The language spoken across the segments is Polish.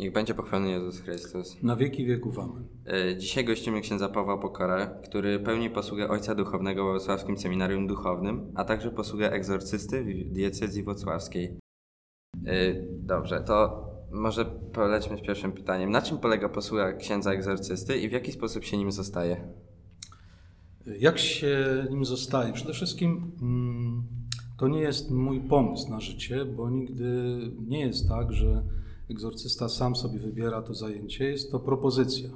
Niech będzie pochwalony Jezus Chrystus. Na wieki wieków amen. E, Dzisiaj gościmy księdza Pawła Pokora, który pełni posługę ojca duchownego w Wrocławskim Seminarium Duchownym, a także posługę egzorcysty w diecezji wrocławskiej. E, Dobrze, to może polećmy z pierwszym pytaniem. Na czym polega posługa księdza egzorcysty i w jaki sposób się nim zostaje? Jak się nim zostaje? Przede wszystkim mm, to nie jest mój pomysł na życie, bo nigdy nie jest tak, że egzorcysta sam sobie wybiera to zajęcie. Jest to propozycja.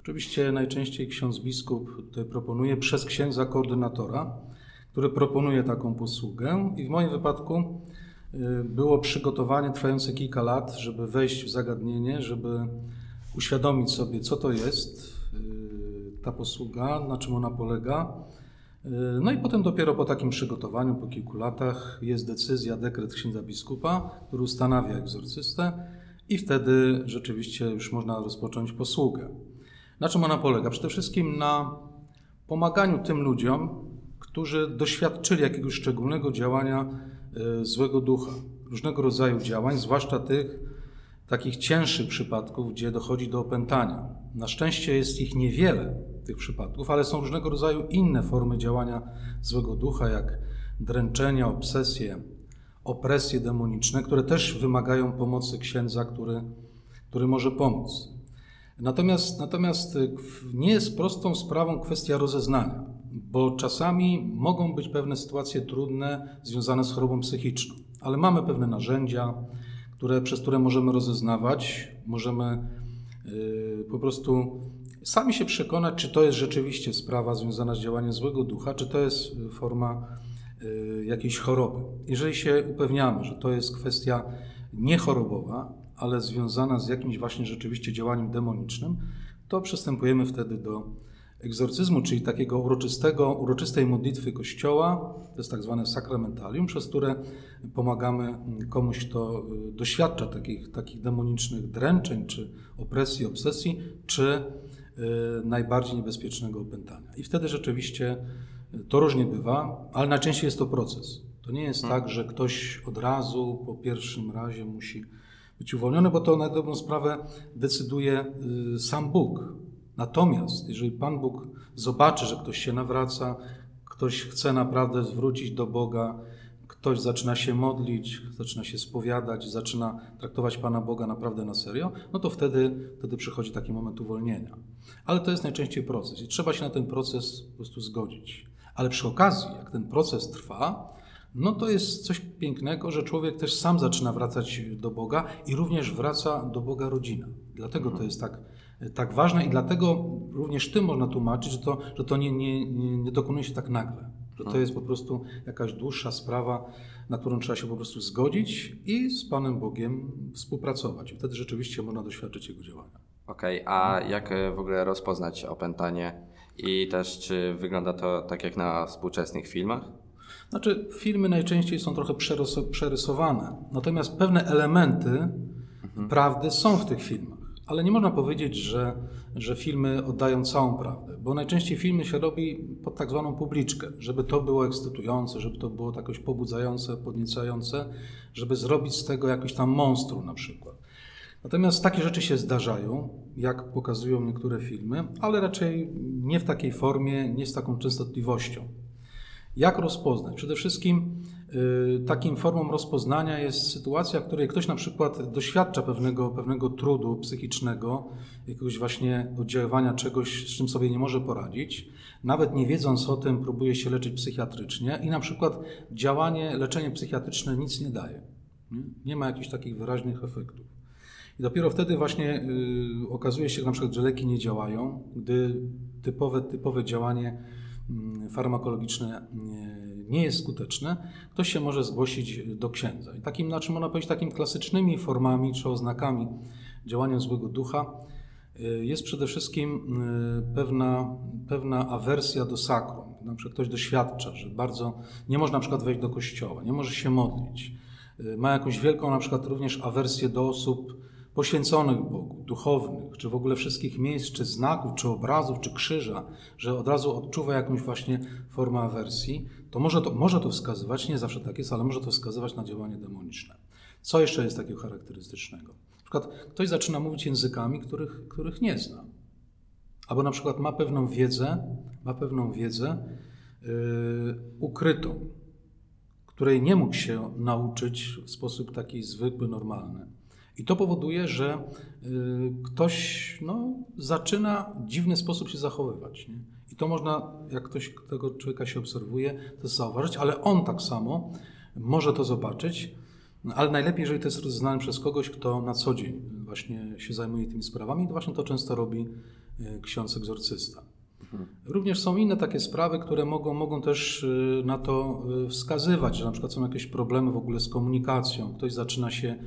Oczywiście najczęściej ksiądz biskup tutaj proponuje przez księdza koordynatora, który proponuje taką posługę i w moim wypadku y, było przygotowanie trwające kilka lat, żeby wejść w zagadnienie, żeby uświadomić sobie, co to jest y, ta posługa, na czym ona polega. Y, No i potem dopiero po takim przygotowaniu, po kilku latach, jest decyzja, dekret księdza biskupa, który ustanawia egzorcystę i wtedy rzeczywiście już można rozpocząć posługę. Na czym ona polega? Przede wszystkim na pomaganiu tym ludziom, którzy doświadczyli jakiegoś szczególnego działania y, złego ducha, różnego rodzaju działań, zwłaszcza tych takich cięższych przypadków, gdzie dochodzi do opętania. Na szczęście jest ich niewiele, tych przypadków, ale są różnego rodzaju inne formy działania złego ducha, jak dręczenia, obsesje, opresje demoniczne, które też wymagają pomocy księdza, który, który może pomóc. Natomiast, natomiast y, nie jest prostą sprawą kwestia rozeznania, bo czasami mogą być pewne sytuacje trudne związane z chorobą psychiczną, ale mamy pewne narzędzia, które, przez które możemy rozeznawać, możemy y, po prostu sami się przekonać, czy to jest rzeczywiście sprawa związana z działaniem złego ducha, czy to jest forma jakiejś choroby. Jeżeli się upewniamy, że to jest kwestia niechorobowa, ale związana z jakimś właśnie rzeczywiście działaniem demonicznym, to przystępujemy wtedy do egzorcyzmu, czyli takiego uroczystego, uroczystej modlitwy Kościoła, to jest tak zwane sakramentalium, przez które pomagamy komuś, kto y, doświadcza takich, takich demonicznych dręczeń, czy opresji, obsesji, czy y, najbardziej niebezpiecznego opętania. I wtedy rzeczywiście y, to różnie bywa, ale najczęściej jest to proces. To nie jest tak, że ktoś od razu po pierwszym razie musi być uwolniony, bo to na dobrą sprawę decyduje y, sam Bóg. Natomiast jeżeli Pan Bóg zobaczy, że ktoś się nawraca, ktoś chce naprawdę zwrócić do Boga, ktoś zaczyna się modlić, zaczyna się spowiadać, zaczyna traktować Pana Boga naprawdę na serio, no to wtedy, wtedy przychodzi taki moment uwolnienia. Ale to jest najczęściej proces i trzeba się na ten proces po prostu zgodzić. Ale przy okazji, jak ten proces trwa, no to jest coś pięknego, że człowiek też sam zaczyna wracać do Boga i również wraca do Boga rodzina. Dlatego to jest tak, tak ważne i dlatego również tym można tłumaczyć, że to, że to nie, nie, nie, dokonuje się tak nagle. Że to jest po prostu jakaś dłuższa sprawa, na którą trzeba się po prostu zgodzić i z Panem Bogiem współpracować. I wtedy rzeczywiście można doświadczyć Jego działania. Okej, a jak e, w ogóle rozpoznać opętanie i też czy wygląda to tak jak na współczesnych filmach? Znaczy, filmy najczęściej są trochę przerys- przerysowane, natomiast pewne elementy prawdy są w tych filmach. Ale nie można powiedzieć, że, że filmy oddają całą prawdę, bo najczęściej filmy się robi pod tak zwaną publiczkę, żeby to było ekscytujące, żeby to było jakoś pobudzające, podniecające, żeby zrobić z tego jakiś tam monstrum na przykład. Natomiast takie rzeczy się zdarzają, jak pokazują niektóre filmy, ale raczej nie w takiej formie, nie z taką częstotliwością. Jak rozpoznać? Przede wszystkim y, takim formą rozpoznania jest sytuacja, w której ktoś na przykład doświadcza pewnego, pewnego trudu psychicznego, jakiegoś właśnie oddziaływania czegoś, z czym sobie nie może poradzić. Nawet nie wiedząc o tym, próbuje się leczyć psychiatrycznie i na przykład działanie, leczenie psychiatryczne nic nie daje. Nie, nie ma jakichś takich wyraźnych efektów. I dopiero wtedy właśnie y, okazuje się, na przykład, że leki nie działają, gdy typowe, typowe działanie mm, farmakologiczne nie, jest skuteczne, ktoś się może zgłosić do księdza. I takim, znaczy można powiedzieć, takim klasycznymi formami czy oznakami działania złego ducha y, jest przede wszystkim y, pewna, pewna awersja do sakrum. Na przykład ktoś doświadcza, że bardzo nie może na przykład wejść do kościoła, nie może się modlić. Y, Ma jakąś wielką na przykład również awersję do osób poświęconych Bogu, duchownych, czy w ogóle wszystkich miejsc, czy znaków, czy obrazów, czy krzyża, że od razu odczuwa jakąś właśnie formę awersji, to może to, może to wskazywać, nie zawsze tak jest, ale może to wskazywać na działanie demoniczne. Co jeszcze jest takiego charakterystycznego? Na przykład ktoś zaczyna mówić językami, których, których nie zna. Albo na przykład ma pewną wiedzę, ma pewną wiedzę yy, ukrytą, której nie mógł się nauczyć w sposób taki zwykły, normalny. I to powoduje, że yy, ktoś no, zaczyna w dziwny sposób się zachowywać. Nie? I to można, jak ktoś tego człowieka się obserwuje, to zauważyć, ale on tak samo może to zobaczyć, no, ale najlepiej, jeżeli to jest rozeznane przez kogoś, kto na co dzień właśnie się zajmuje tymi sprawami, to właśnie to często robi e, ksiądz egzorcysta. Mhm. Również są inne takie sprawy, które mogą, mogą też e, na to wskazywać, że na przykład są jakieś problemy w ogóle z komunikacją, ktoś zaczyna się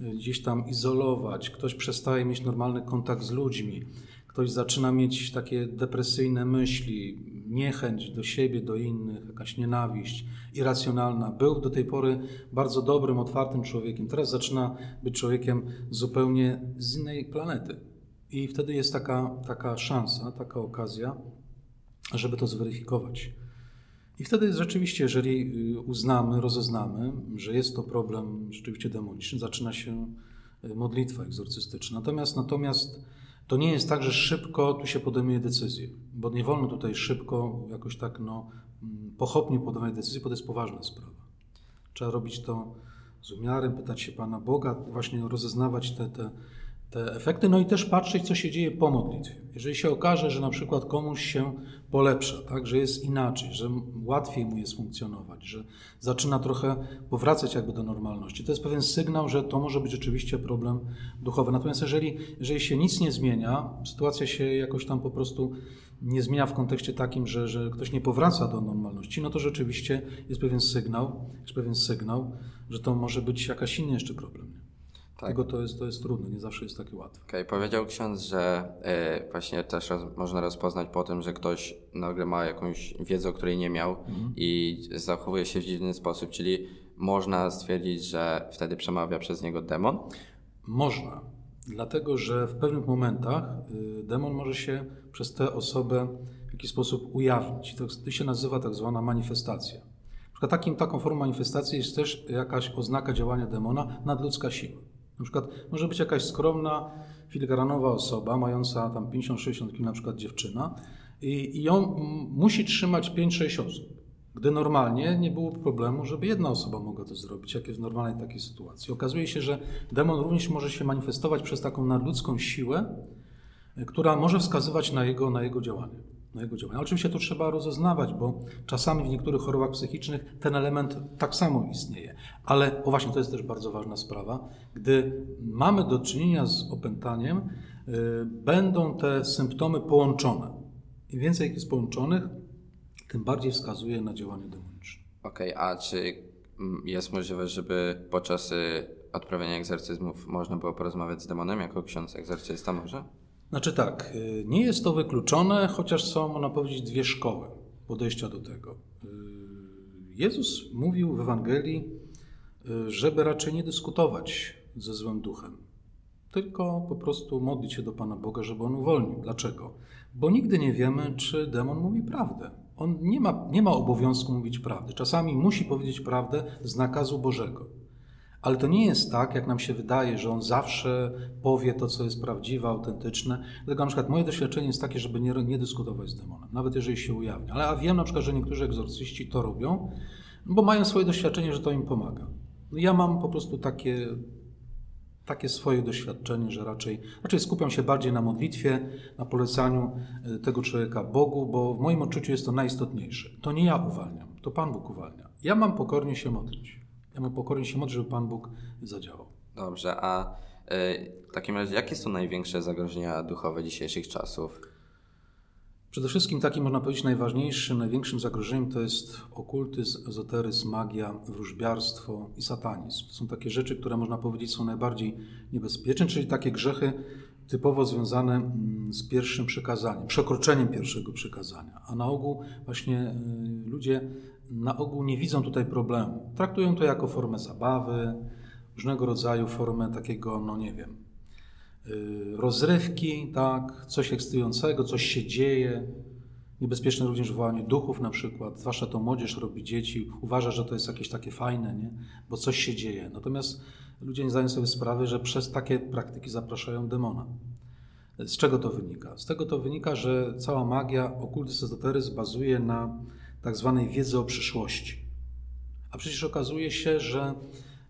gdzieś tam izolować, ktoś przestaje mieć normalny kontakt z ludźmi, ktoś zaczyna mieć takie depresyjne myśli, niechęć do siebie, do innych, jakaś nienawiść irracjonalna. Był do tej pory bardzo dobrym, otwartym człowiekiem. Teraz zaczyna być człowiekiem zupełnie z innej planety. I wtedy jest taka, taka szansa, taka okazja, żeby to zweryfikować. I wtedy rzeczywiście, jeżeli y, uznamy, rozeznamy, że jest to problem rzeczywiście demoniczny, zaczyna się y, modlitwa egzorcystyczna. Natomiast, natomiast to nie jest tak, że szybko tu się podejmuje decyzję, bo nie wolno tutaj szybko, jakoś tak no, mm, pochopnie podejmować decyzji, bo to jest poważna sprawa. Trzeba robić to z umiarem, pytać się Pana Boga, właśnie rozeznawać te, te te efekty, no i też patrzeć, co się dzieje po modlitwie. Jeżeli się okaże, że na przykład komuś się polepsza, tak, że jest inaczej, że łatwiej mu jest funkcjonować, że zaczyna trochę powracać jakby do normalności, to jest pewien sygnał, że to może być rzeczywiście problem duchowy. Natomiast jeżeli, jeżeli się nic nie zmienia, sytuacja się jakoś tam po prostu nie zmienia w kontekście takim, że, że ktoś nie powraca do normalności, no to rzeczywiście jest pewien sygnał, jest pewien sygnał, że to może być jakaś inny jeszcze problem. Tak. Tego to jest, to jest trudne, nie zawsze jest takie łatwe. Okay. Powiedział ksiądz, że y, właśnie też roz, można rozpoznać po tym, że ktoś nagle ma jakąś wiedzę, o której nie miał mhm. i zachowuje się w dziwny sposób, czyli można stwierdzić, że wtedy przemawia przez niego demon? Można, dlatego że w pewnych momentach y, demon może się przez tę osobę w jakiś sposób ujawnić. To, to się nazywa tak zwana manifestacja. Na przykład takim, taką formą manifestacji jest też jakaś oznaka działania demona, nadludzka siła. Na przykład może być jakaś skromna, filigranowa osoba, mająca tam 50-60 kg, na przykład dziewczyna, i, i ją musi trzymać 5-6 osób. Gdy normalnie nie było problemu, żeby jedna osoba mogła to zrobić, jak jest w normalnej takiej sytuacji. Okazuje się, że demon również może się manifestować przez taką nadludzką siłę, która może wskazywać na jego, na jego działanie na jego działania. Oczywiście to trzeba rozeznawać, bo czasami w niektórych chorobach psychicznych ten element tak samo istnieje. Ale o właśnie to jest też bardzo ważna sprawa. Gdy mamy do czynienia z opętaniem, y, będą te symptomy połączone. Im więcej jest połączonych, tym bardziej wskazuje na działanie demoniczne. Okej, okay, a czy mm, jest możliwe, żeby podczas y, odprawiania egzorcyzmów można było porozmawiać z demonem jako ksiądz egzorcysta może? Znaczy tak, y, nie jest to wykluczone, chociaż są, można powiedzieć, dwie szkoły podejścia do tego. Y, Jezus mówił w Ewangelii, y, żeby raczej nie dyskutować ze złym duchem, tylko po prostu modlić się do Pana Boga, żeby on uwolnił. Dlaczego? Bo nigdy nie wiemy, czy demon mówi prawdę. On nie ma, nie ma obowiązku mówić prawdy. Czasami musi powiedzieć prawdę z nakazu Bożego. Ale to nie jest tak, jak nam się wydaje, że on zawsze powie to, co jest prawdziwe, autentyczne. Dlatego na przykład moje doświadczenie jest takie, żeby nie, nie dyskutować z demonem, nawet jeżeli się ujawnia. Ale ja wiem na przykład, że niektórzy egzorcyści to robią, bo mają swoje doświadczenie, że to im pomaga. Ja mam po prostu takie, takie swoje doświadczenie, że raczej, raczej skupiam się bardziej na modlitwie, na polecaniu e, tego człowieka Bogu, bo w moim odczuciu jest to najistotniejsze. To nie ja uwalniam, to Pan Bóg uwalnia. Ja mam pokornie się modlić. Ja mu pokornie się modlę, żeby Pan Bóg zadziałał. Dobrze, a y, w takim razie jakie są największe zagrożenia duchowe dzisiejszych czasów? Przede wszystkim takim, można powiedzieć, najważniejszym, największym zagrożeniem to jest okultyzm, ezoteryzm, magia, wróżbiarstwo i satanizm. To są takie rzeczy, które można powiedzieć są najbardziej niebezpieczne, czyli takie grzechy typowo związane mm, z pierwszym przykazaniem, przekroczeniem pierwszego przykazania. A na ogół właśnie y, ludzie na ogół nie widzą tutaj problemu. Traktują to jako formę zabawy, różnego rodzaju formę takiego, no nie wiem, y, rozrywki, tak, coś ekscytującego, coś się dzieje. Niebezpieczne również wołanie duchów na przykład, zwłaszcza to młodzież robi dzieci, uważa, że to jest jakieś takie fajne, nie? bo coś się dzieje. Natomiast ludzie nie zdają sobie sprawy, że przez takie praktyki zapraszają demona. Z czego to wynika? Z tego to wynika, że cała magia, okultyzm, ezoteryzm bazuje na tak zwanej wiedzy o przyszłości. A przecież okazuje się, że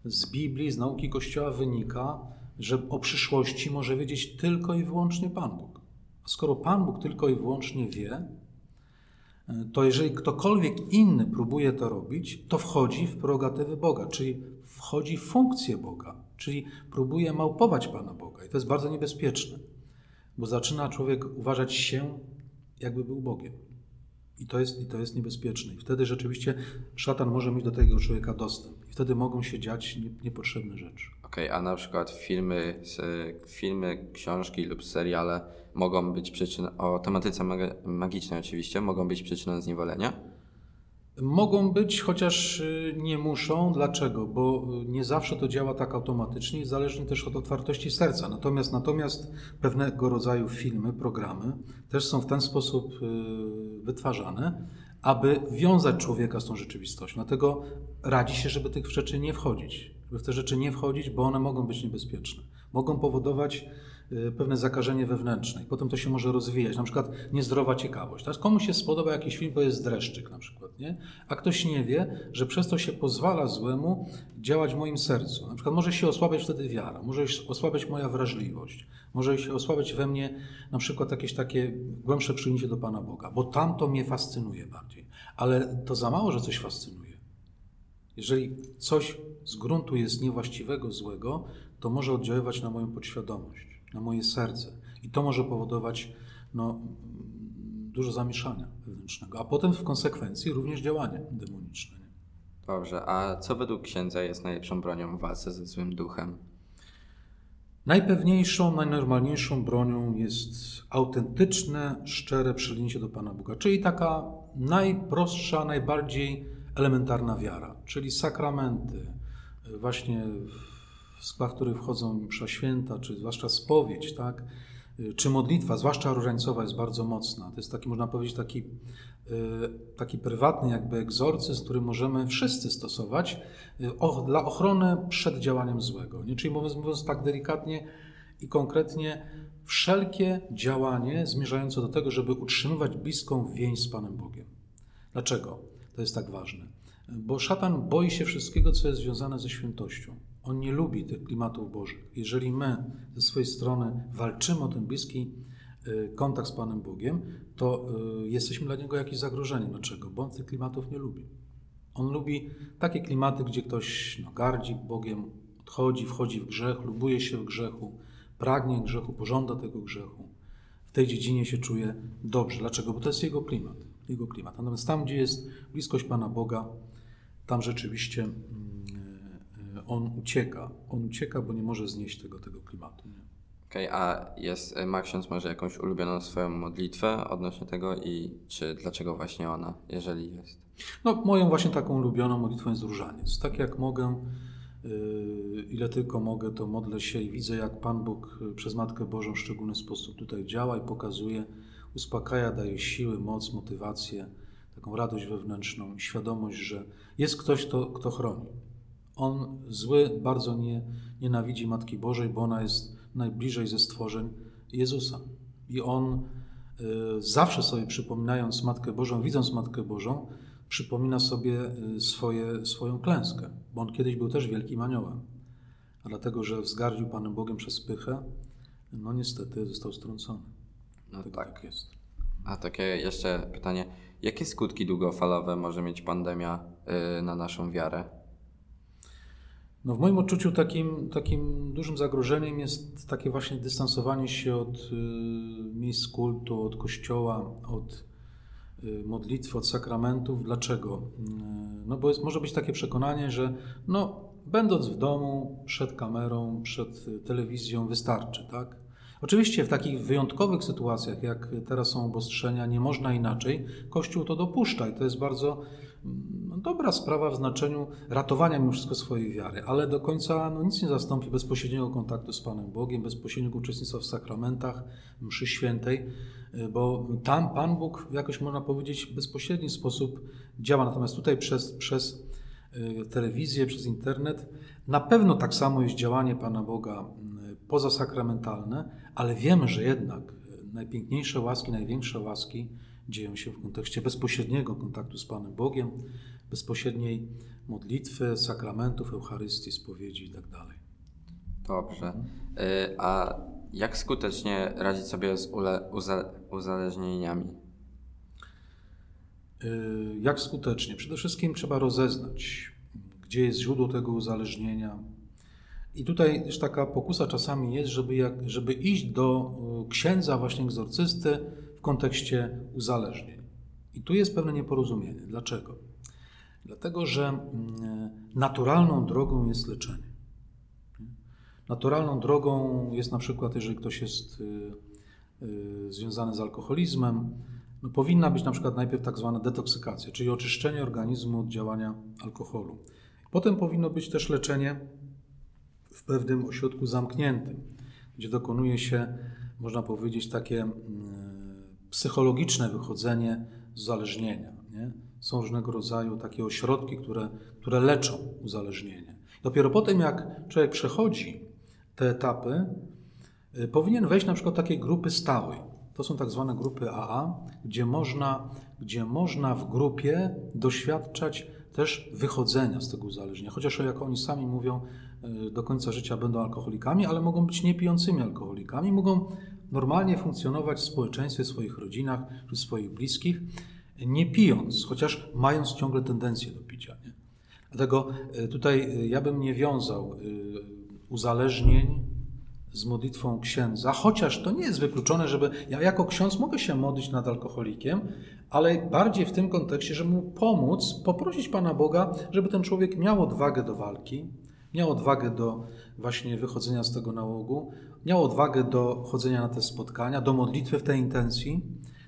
z Biblii, z nauki Kościoła wynika, że o przyszłości może wiedzieć tylko i wyłącznie Pan Bóg. A skoro Pan Bóg tylko i wyłącznie wie, to jeżeli ktokolwiek inny próbuje to robić, to wchodzi w prerogatywy Boga, czyli wchodzi w funkcję Boga, czyli próbuje małpować Pana Boga. I to jest bardzo niebezpieczne, bo zaczyna człowiek uważać się, jakby był Bogiem. I to jest, i to jest niebezpieczne. I wtedy rzeczywiście szatan może mieć do tego człowieka dostęp. I wtedy mogą się dziać niepotrzebne rzeczy. Okej, okay, a na przykład filmy, filmy, książki lub seriale mogą być przyczyną, o tematyce magicznej oczywiście, mogą być przyczyną zniewolenia? Mogą być, chociaż y, nie muszą. Dlaczego? Bo y, nie zawsze to działa tak automatycznie i zależnie też od otwartości serca. Natomiast, natomiast pewnego rodzaju filmy, programy też są w ten sposób y, wytwarzane, aby wiązać człowieka z tą rzeczywistością. Dlatego radzi się, żeby tych rzeczy nie wchodzić. Żeby w te rzeczy nie wchodzić, bo one mogą być niebezpieczne. Mogą powodować pewne zakażenie wewnętrzne. I potem to się może rozwijać, na przykład niezdrowa ciekawość. Teraz komuś się spodoba jakiś film, bo jest dreszczyk na przykład, nie? a ktoś nie wie, że przez to się pozwala złemu działać w moim sercu. Na przykład może się osłabiać wtedy wiara, może się osłabiać moja wrażliwość, może się osłabiać we mnie na przykład jakieś takie głębsze przyjęcie do Pana Boga, bo tam to mnie fascynuje bardziej. Ale to za mało, że coś fascynuje. Jeżeli coś z gruntu jest niewłaściwego, złego, to może oddziaływać na moją podświadomość na moje serce. I to może powodować no, dużo zamieszania wewnętrznego, a potem w konsekwencji również działanie demoniczne. Dobrze, a co według księdza jest najlepszą bronią w walce ze złym duchem? Najpewniejszą, najnormalniejszą bronią jest autentyczne, szczere przylinięcie do Pana Boga, czyli taka najprostsza, najbardziej elementarna wiara, czyli sakramenty, właśnie w skład który wchodzą msza święta, czy zwłaszcza spowiedź, tak? czy modlitwa, zwłaszcza różańcowa, jest bardzo mocna. To jest taki, można powiedzieć, taki, y, taki prywatny jakby egzorcyzm, który możemy wszyscy stosować y, dla ochrony przed działaniem złego. Nie? Czyli mówiąc, mówiąc tak delikatnie i konkretnie, wszelkie działanie zmierzające do tego, żeby utrzymywać bliską więź z Panem Bogiem. Dlaczego to jest tak ważne? Bo szatan boi się wszystkiego, co jest związane ze świętością. On nie lubi tych klimatów bożych. Jeżeli my ze swojej strony walczymy o ten bliski y, kontakt z Panem Bogiem, to y, jesteśmy dla niego jakieś zagrożenie. Dlaczego? Bo on tych klimatów nie lubi. On lubi takie klimaty, gdzie ktoś no, gardzi Bogiem, odchodzi, wchodzi w grzech, lubuje się w grzechu, pragnie grzechu, pożąda tego grzechu. W tej dziedzinie się czuje dobrze. Dlaczego? Bo to jest jego klimat. Jego klimat. Natomiast tam, gdzie jest bliskość Pana Boga, tam rzeczywiście mm, on ucieka. On ucieka, bo nie może znieść tego, tego klimatu. Okej, okay, a jest, ma ksiądz może jakąś ulubioną swoją modlitwę odnośnie tego i czy dlaczego właśnie ona, jeżeli jest? No moją właśnie taką ulubioną modlitwą jest różaniec. Tak jak mogę, yy, ile tylko mogę, to modlę się i widzę, jak Pan Bóg yy, przez Matkę Bożą w szczególny sposób tutaj działa i pokazuje, uspokaja, daje siły, moc, motywację, taką radość wewnętrzną, świadomość, że jest ktoś, kto, kto chroni. On zły bardzo nie, nienawidzi Matki Bożej, bo ona jest najbliżej ze stworzeń Jezusa. I on y, zawsze sobie przypominając Matkę Bożą, widząc Matkę Bożą, przypomina sobie y, swoje, swoją klęskę, bo on kiedyś był też wielkim aniołem. A dlatego, że wzgardził Panem Bogiem przez pychę, no niestety został strącony. No tak. tak jest. A takie jeszcze pytanie. Jakie skutki długofalowe może mieć pandemia y, na naszą wiarę? No w moim odczuciu takim, takim dużym zagrożeniem jest takie właśnie dystansowanie się od y, miejsc kultu, od kościoła, od y, modlitwy, od sakramentów. Dlaczego? Y, no bo jest, może być takie przekonanie, że no, będąc w domu, przed kamerą, przed telewizją wystarczy, tak? Oczywiście w takich wyjątkowych sytuacjach, jak teraz są obostrzenia, nie można inaczej. Kościół to dopuszcza i to jest bardzo dobra sprawa w znaczeniu ratowania mimo wszystko swojej wiary, ale do końca no, nic nie zastąpi bezpośredniego kontaktu z Panem Bogiem, bezpośredniego uczestnictwa w sakramentach, mszy świętej, y, bo tam Pan Bóg jakoś można powiedzieć w bezpośredni sposób działa, natomiast tutaj przez, przez y, telewizję, przez internet na pewno tak samo jest działanie Pana Boga y, pozasakramentalne, ale wiemy, że jednak najpiękniejsze łaski, największe łaski dzieją się w kontekście bezpośredniego kontaktu z Panem Bogiem, bezpośredniej modlitwy, sakramentów, Eucharystii, spowiedzi itd. Tak Dobrze. Y, a jak skutecznie radzić sobie z uzależnieniami? Y, jak skutecznie? Przede wszystkim trzeba rozeznać, gdzie jest źródło tego uzależnienia. I tutaj też taka pokusa czasami jest, żeby, jak, żeby iść do y, księdza, właśnie egzorcysty, kontekście uzależnień. I tu jest pewne nieporozumienie. Dlaczego? Dlatego, że mm, naturalną drogą jest leczenie. Naturalną drogą jest na przykład, jeżeli ktoś jest y, y, związany z alkoholizmem, no powinna być na przykład najpierw tak zwana detoksykacja, czyli oczyszczenie organizmu od działania alkoholu. Potem powinno być też leczenie w pewnym ośrodku zamkniętym, gdzie dokonuje się, można powiedzieć, takie mm, psychologiczne wychodzenie z uzależnienia. Nie? Są różnego rodzaju takie ośrodki, które, które leczą uzależnienie. Dopiero potem, jak człowiek przechodzi te etapy, y, powinien wejść na przykład takiej grupy stałej. To są tak zwane grupy AA, gdzie można, gdzie można w grupie doświadczać też wychodzenia z tego uzależnienia. Chociaż jak oni sami mówią, y, do końca życia będą alkoholikami, ale mogą być niepijącymi alkoholikami, mogą normalnie funkcjonować w społeczeństwie, w swoich rodzinach czy swoich bliskich, nie pijąc, chociaż mając ciągle tendencję do picia. Nie? Dlatego e, tutaj e, ja bym nie wiązał e, uzależnień z modlitwą księdza, chociaż to nie jest wykluczone, żeby ja jako ksiądz mogę się modlić nad alkoholikiem, ale bardziej w tym kontekście, żeby mu pomóc, poprosić Pana Boga, żeby ten człowiek miał odwagę do walki, miał odwagę do właśnie wychodzenia z tego nałogu, miał odwagę do chodzenia na te spotkania, do modlitwy w tej intencji.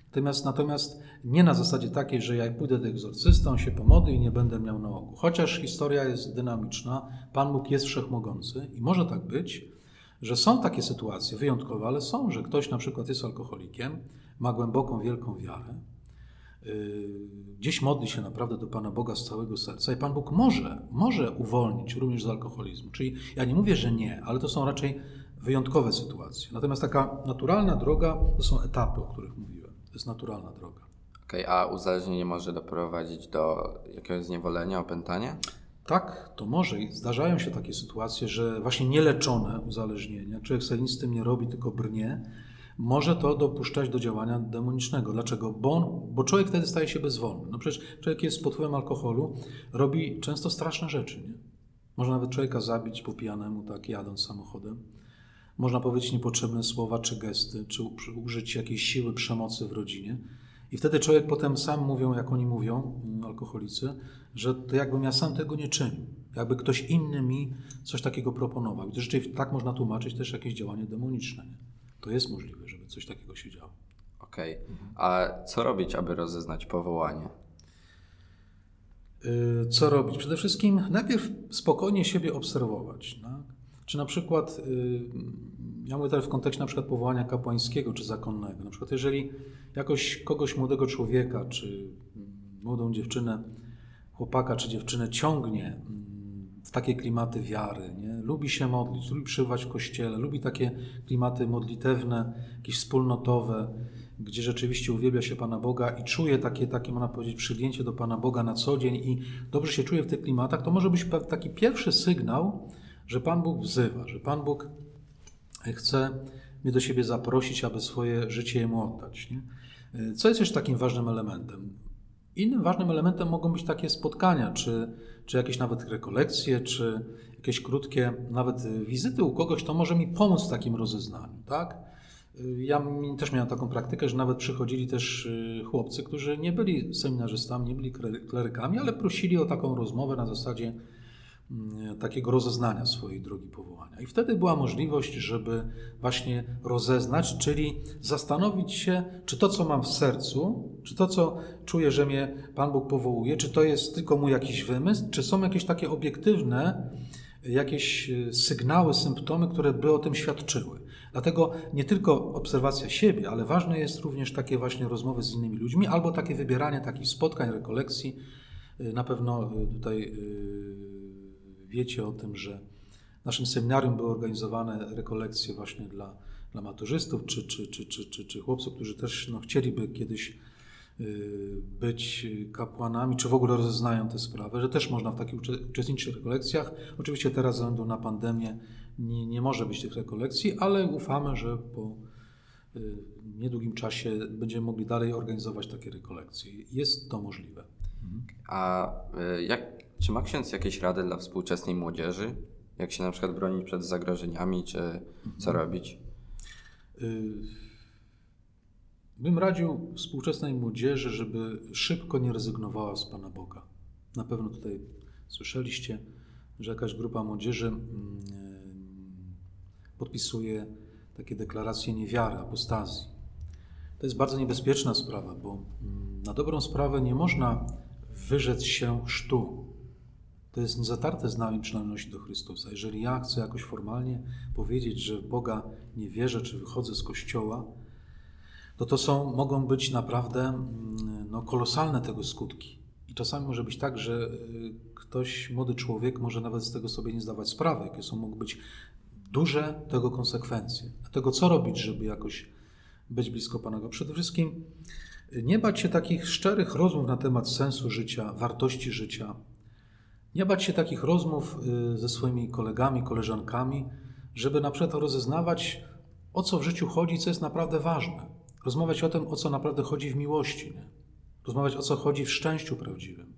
Natomiast, natomiast nie na zasadzie takiej, że jak pójdę do egzorcysty, on się pomodli i nie będę miał nałogu. Chociaż historia jest dynamiczna, Pan Bóg jest wszechmogący i może tak być, że są takie sytuacje wyjątkowe, ale są, że ktoś na przykład jest alkoholikiem, ma głęboką, wielką wiarę, yy, gdzieś modli się naprawdę do Pana Boga z całego serca i Pan Bóg może, może uwolnić również z alkoholizmu. Czyli ja nie mówię, że nie, ale to są raczej wyjątkowe sytuacje. Natomiast taka naturalna droga to są etapy, o których mówiłem. To jest naturalna droga. Okej, okay, a uzależnienie może doprowadzić do jakiegoś zniewolenia, opętania? Tak, to może i zdarzają się takie sytuacje, że właśnie nieleczone uzależnienia, człowiek sobie nic z tym nie robi, tylko brnie, może to dopuszczać do działania demonicznego. Dlaczego? Bo, bo człowiek wtedy staje się bezwolny. No przecież człowiek jest pod wpływem alkoholu, robi często straszne rzeczy. Nie? Można nawet człowieka zabić po pijanemu, tak jadąc samochodem. Można powiedzieć niepotrzebne słowa czy gesty, czy użyć jakiejś siły przemocy w rodzinie. I wtedy człowiek potem sam mówią, jak oni mówią, mm, alkoholicy, że to jakbym ja sam tego nie czynił. Jakby ktoś inny mi coś takiego proponował. I to rzeczywiście tak można tłumaczyć też jakieś działanie demoniczne. Nie? To jest możliwe, żeby coś takiego się działo. Okej. Okay. A co robić, aby rozeznać powołanie? Y, co robić? Przede wszystkim najpierw spokojnie siebie obserwować. Tak? Czy na przykład, y, ja mówię tutaj w kontekście na przykład powołania kapłańskiego czy zakonnego. Na przykład jeżeli jakoś kogoś młodego człowieka, czy młodą dziewczynę, chłopaka czy dziewczynę ciągnie mm, w takie klimaty wiary, nie? lubi się modlić, lubi przebywać w kościele, lubi takie klimaty modlitewne, jakieś wspólnotowe, gdzie rzeczywiście uwielbia się Pana Boga i czuje takie, takie można powiedzieć, przyjęcie do Pana Boga na co dzień i dobrze się czuje w tych klimatach, to może być taki pierwszy sygnał, że Pan Bóg wzywa, że Pan Bóg chce mnie do siebie zaprosić, aby swoje życie Jemu oddać. Nie? Co jest jeszcze takim ważnym elementem? Innym ważnym elementem mogą być takie spotkania, czy, czy jakieś nawet rekolekcje, czy jakieś krótkie nawet wizyty u kogoś, to może mi pomóc w takim rozeznaniu, tak? Ja też miałem taką praktykę, że nawet przychodzili też y, chłopcy, którzy nie byli seminarzystami, nie byli klerykami, ale prosili o taką rozmowę na zasadzie takiego rozeznania swojej drogi powołania. I wtedy była możliwość, żeby właśnie rozeznać, czyli zastanowić się, czy to, co mam w sercu, czy to, co czuję, że mnie Pan Bóg powołuje, czy to jest tylko mój jakiś wymysł, czy są jakieś takie obiektywne, jakieś e, sygnały, symptomy, które by o tym świadczyły. Dlatego nie tylko obserwacja siebie, ale ważne jest również takie właśnie rozmowy z innymi ludźmi albo takie wybieranie takich spotkań, rekolekcji. E, na pewno e, tutaj wiecie o tym, że w naszym seminarium były organizowane rekolekcje właśnie dla, dla maturzystów czy, czy, czy, czy, czy, czy chłopców, którzy też no, chcieliby kiedyś y, być kapłanami, czy w ogóle rozeznają tę sprawę, że też można w takich uczestniczyć rekolekcjach. Oczywiście teraz ze względu na pandemię nie, nie może być tych rekolekcji, ale ufamy, że po y, niedługim czasie będziemy mogli dalej organizować takie rekolekcje. Jest to możliwe. A y, jak czy ma ksiądz jakieś rady dla współczesnej młodzieży? Jak się na przykład bronić przed zagrożeniami, czy co mhm. robić? Y, bym radził współczesnej młodzieży, żeby szybko nie rezygnowała z Pana Boga. Na pewno tutaj słyszeliście, że jakaś grupa młodzieży mm, podpisuje takie deklaracje niewiary, apostazji. To jest bardzo niebezpieczna sprawa, bo mm, na dobrą sprawę nie można wyrzec się chrztu. To jest niezatarte z nami przynależności do Chrystusa. Jeżeli ja chcę jakoś formalnie powiedzieć, że w Boga nie wierzę, czy wychodzę z Kościoła, to to są, mogą być naprawdę mm, no, kolosalne tego skutki. I czasami może być tak, że y, ktoś, młody człowiek, może nawet z tego sobie nie zdawać sprawy, jakie są, mogą być duże tego konsekwencje. Dlatego co robić, żeby jakoś być blisko Pana Boga? Przede wszystkim y, nie bać się takich szczerych rozmów na temat sensu życia, wartości życia, nie bać się takich rozmów y, ze swoimi kolegami, koleżankami, żeby na przykład rozeznawać, o co w życiu chodzi, co jest naprawdę ważne. Rozmawiać o tym, o co naprawdę chodzi w miłości. Nie? Rozmawiać o co chodzi w szczęściu prawdziwym.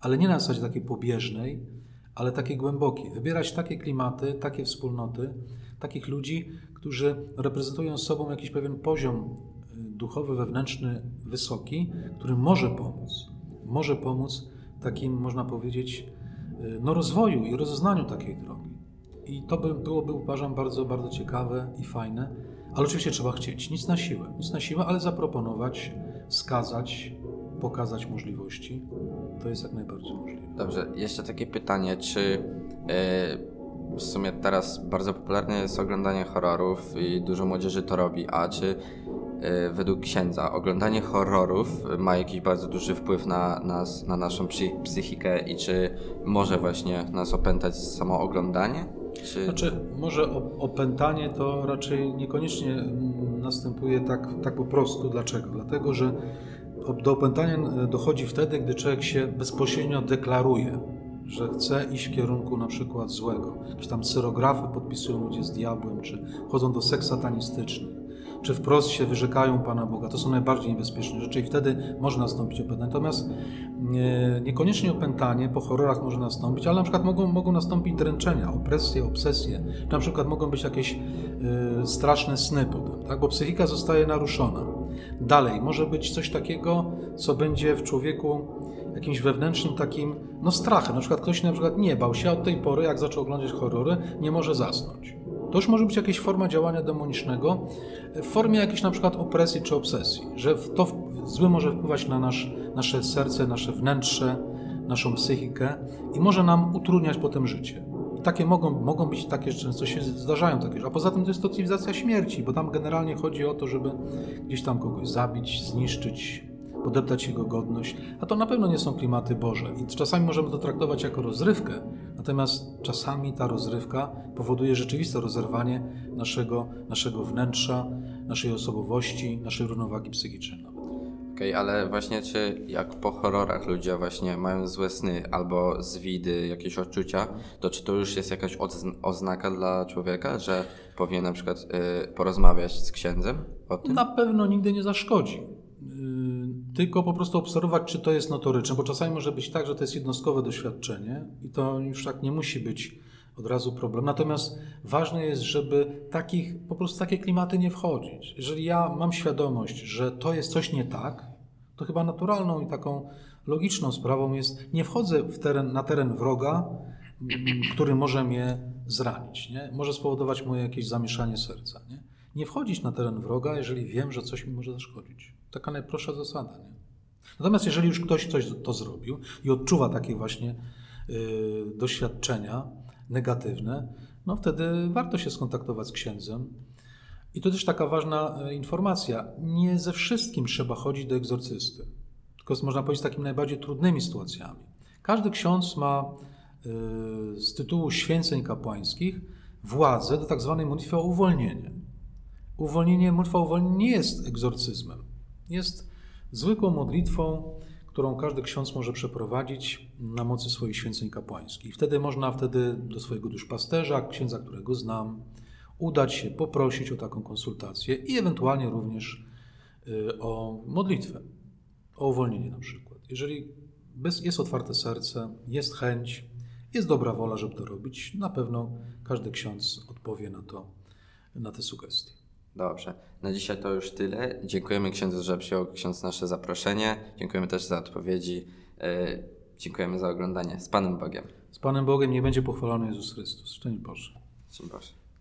Ale nie na zasadzie takiej pobieżnej, ale takiej głębokiej. Wybierać takie klimaty, takie wspólnoty, takich ludzi, którzy reprezentują sobą jakiś pewien poziom y, duchowy, wewnętrzny, wysoki, który może pomóc. Może pomóc takim, można powiedzieć, no, rozwoju i rozeznaniu takiej drogi. I to by byłoby, uważam, bardzo, bardzo ciekawe i fajne, ale oczywiście trzeba chcieć. Nic na siłę, nic na siłę, ale zaproponować, wskazać, pokazać możliwości. To jest jak najbardziej możliwe. Dobrze, jeszcze takie pytanie, czy yy, w sumie teraz bardzo popularne jest oglądanie horrorów i dużo młodzieży to robi, a czy E, według księdza oglądanie horrorów ma jakiś bardzo duży wpływ na nas, na naszą psychikę i czy może właśnie nas opętać samo oglądanie? Czy... Znaczy, może opętanie to raczej niekoniecznie następuje tak, tak po prostu. Dlaczego? Dlatego, że do opętania dochodzi wtedy, gdy człowiek się bezpośrednio deklaruje, że chce iść w kierunku na przykład złego. Jakieś tam cyrografy podpisują ludzie z diabłem, czy chodzą do seks satanistycznych czy wprost się wyrzekają Pana Boga. To są najbardziej niebezpieczne rzeczy i wtedy może nastąpić opętanie. Natomiast nie, niekoniecznie opętanie po horrorach może nastąpić, ale na przykład mogą, mogą nastąpić dręczenia, opresje, obsesje, czy na przykład mogą być jakieś y, straszne sny potem, tak? bo psychika zostaje naruszona. Dalej, może być coś takiego, co będzie w człowieku jakimś wewnętrznym takim, no strachem. Na przykład ktoś na przykład nie bał się, a od tej pory, jak zaczął oglądać horrory, nie może zasnąć. To już może być jakaś forma działania demonicznego w formie jakiejś na przykład opresji czy obsesji, że to zły może wpływać na nasz, nasze serce, nasze wnętrze, naszą psychikę i może nam utrudniać potem życie. I takie mogą, mogą być takie, często się zdarzają takie, a poza tym to jest to cywilizacja śmierci, bo tam generalnie chodzi o to, żeby gdzieś tam kogoś zabić, zniszczyć, podeptać jego godność, a to na pewno nie są klimaty Boże. I czasami możemy to traktować jako rozrywkę, natomiast czasami ta rozrywka powoduje rzeczywiste rozerwanie naszego, naszego wnętrza, naszej osobowości, naszej równowagi psychicznej. Okej, okay, ale właśnie czy jak po horrorach ludzie właśnie mają złe sny albo zwidy, jakieś odczucia, to czy to już jest jakaś oznaka dla człowieka, że powinien na przykład y, porozmawiać z księdzem o tym? Na pewno nigdy nie zaszkodzi tylko po prostu obserwować, czy to jest notoryczne, bo czasami może być tak, że to jest jednostkowe doświadczenie i to już tak nie musi być od razu problem. Natomiast ważne jest, żeby takich, po prostu takie klimaty nie wchodzić. Jeżeli ja mam świadomość, że to jest coś nie tak, to chyba naturalną i taką logiczną sprawą jest, nie wchodzę w teren, na teren wroga, mm, który może mnie zranić, nie? może spowodować moje jakieś zamieszanie serca. Nie? nie wchodzić na teren wroga, jeżeli wiem, że coś mi może zaszkodzić. Taka najprostsza zasada. Nie? Natomiast jeżeli już ktoś coś to zrobił i odczuwa takie właśnie y, doświadczenia negatywne, no wtedy warto się skontaktować z księdzem. I to też taka ważna y, informacja. Nie ze wszystkim trzeba chodzić do egzorcysty, tylko można powiedzieć z takimi najbardziej trudnymi sytuacjami. Każdy ksiądz ma y, z tytułu święceń kapłańskich władzę do tak zwanej modlitwy o uwolnienie. Uwolnienie, modlitwa o uwolnienie nie jest egzorcyzmem. Jest zwykłą modlitwą, którą każdy ksiądz może przeprowadzić na mocy swoich święceń kapłańskich. Wtedy można wtedy do swojego duszpasterza, księdza, którego znam, udać się, poprosić o taką konsultację i ewentualnie również y, o modlitwę, o uwolnienie na przykład. Jeżeli jest otwarte serce, jest chęć, jest dobra wola, żeby to robić, na pewno każdy ksiądz odpowie na to, na te sugestie. Dobrze. Na dzisiaj to już tyle. Dziękujemy księdzu, że przyjął ksiądz nasze zaproszenie. Dziękujemy też za odpowiedzi. Yy, dziękujemy za oglądanie. Z Panem Bogiem. Z Panem Bogiem nie będzie pochwalony Jezus Chrystus. Szczęść Boże. Szczęść Boże.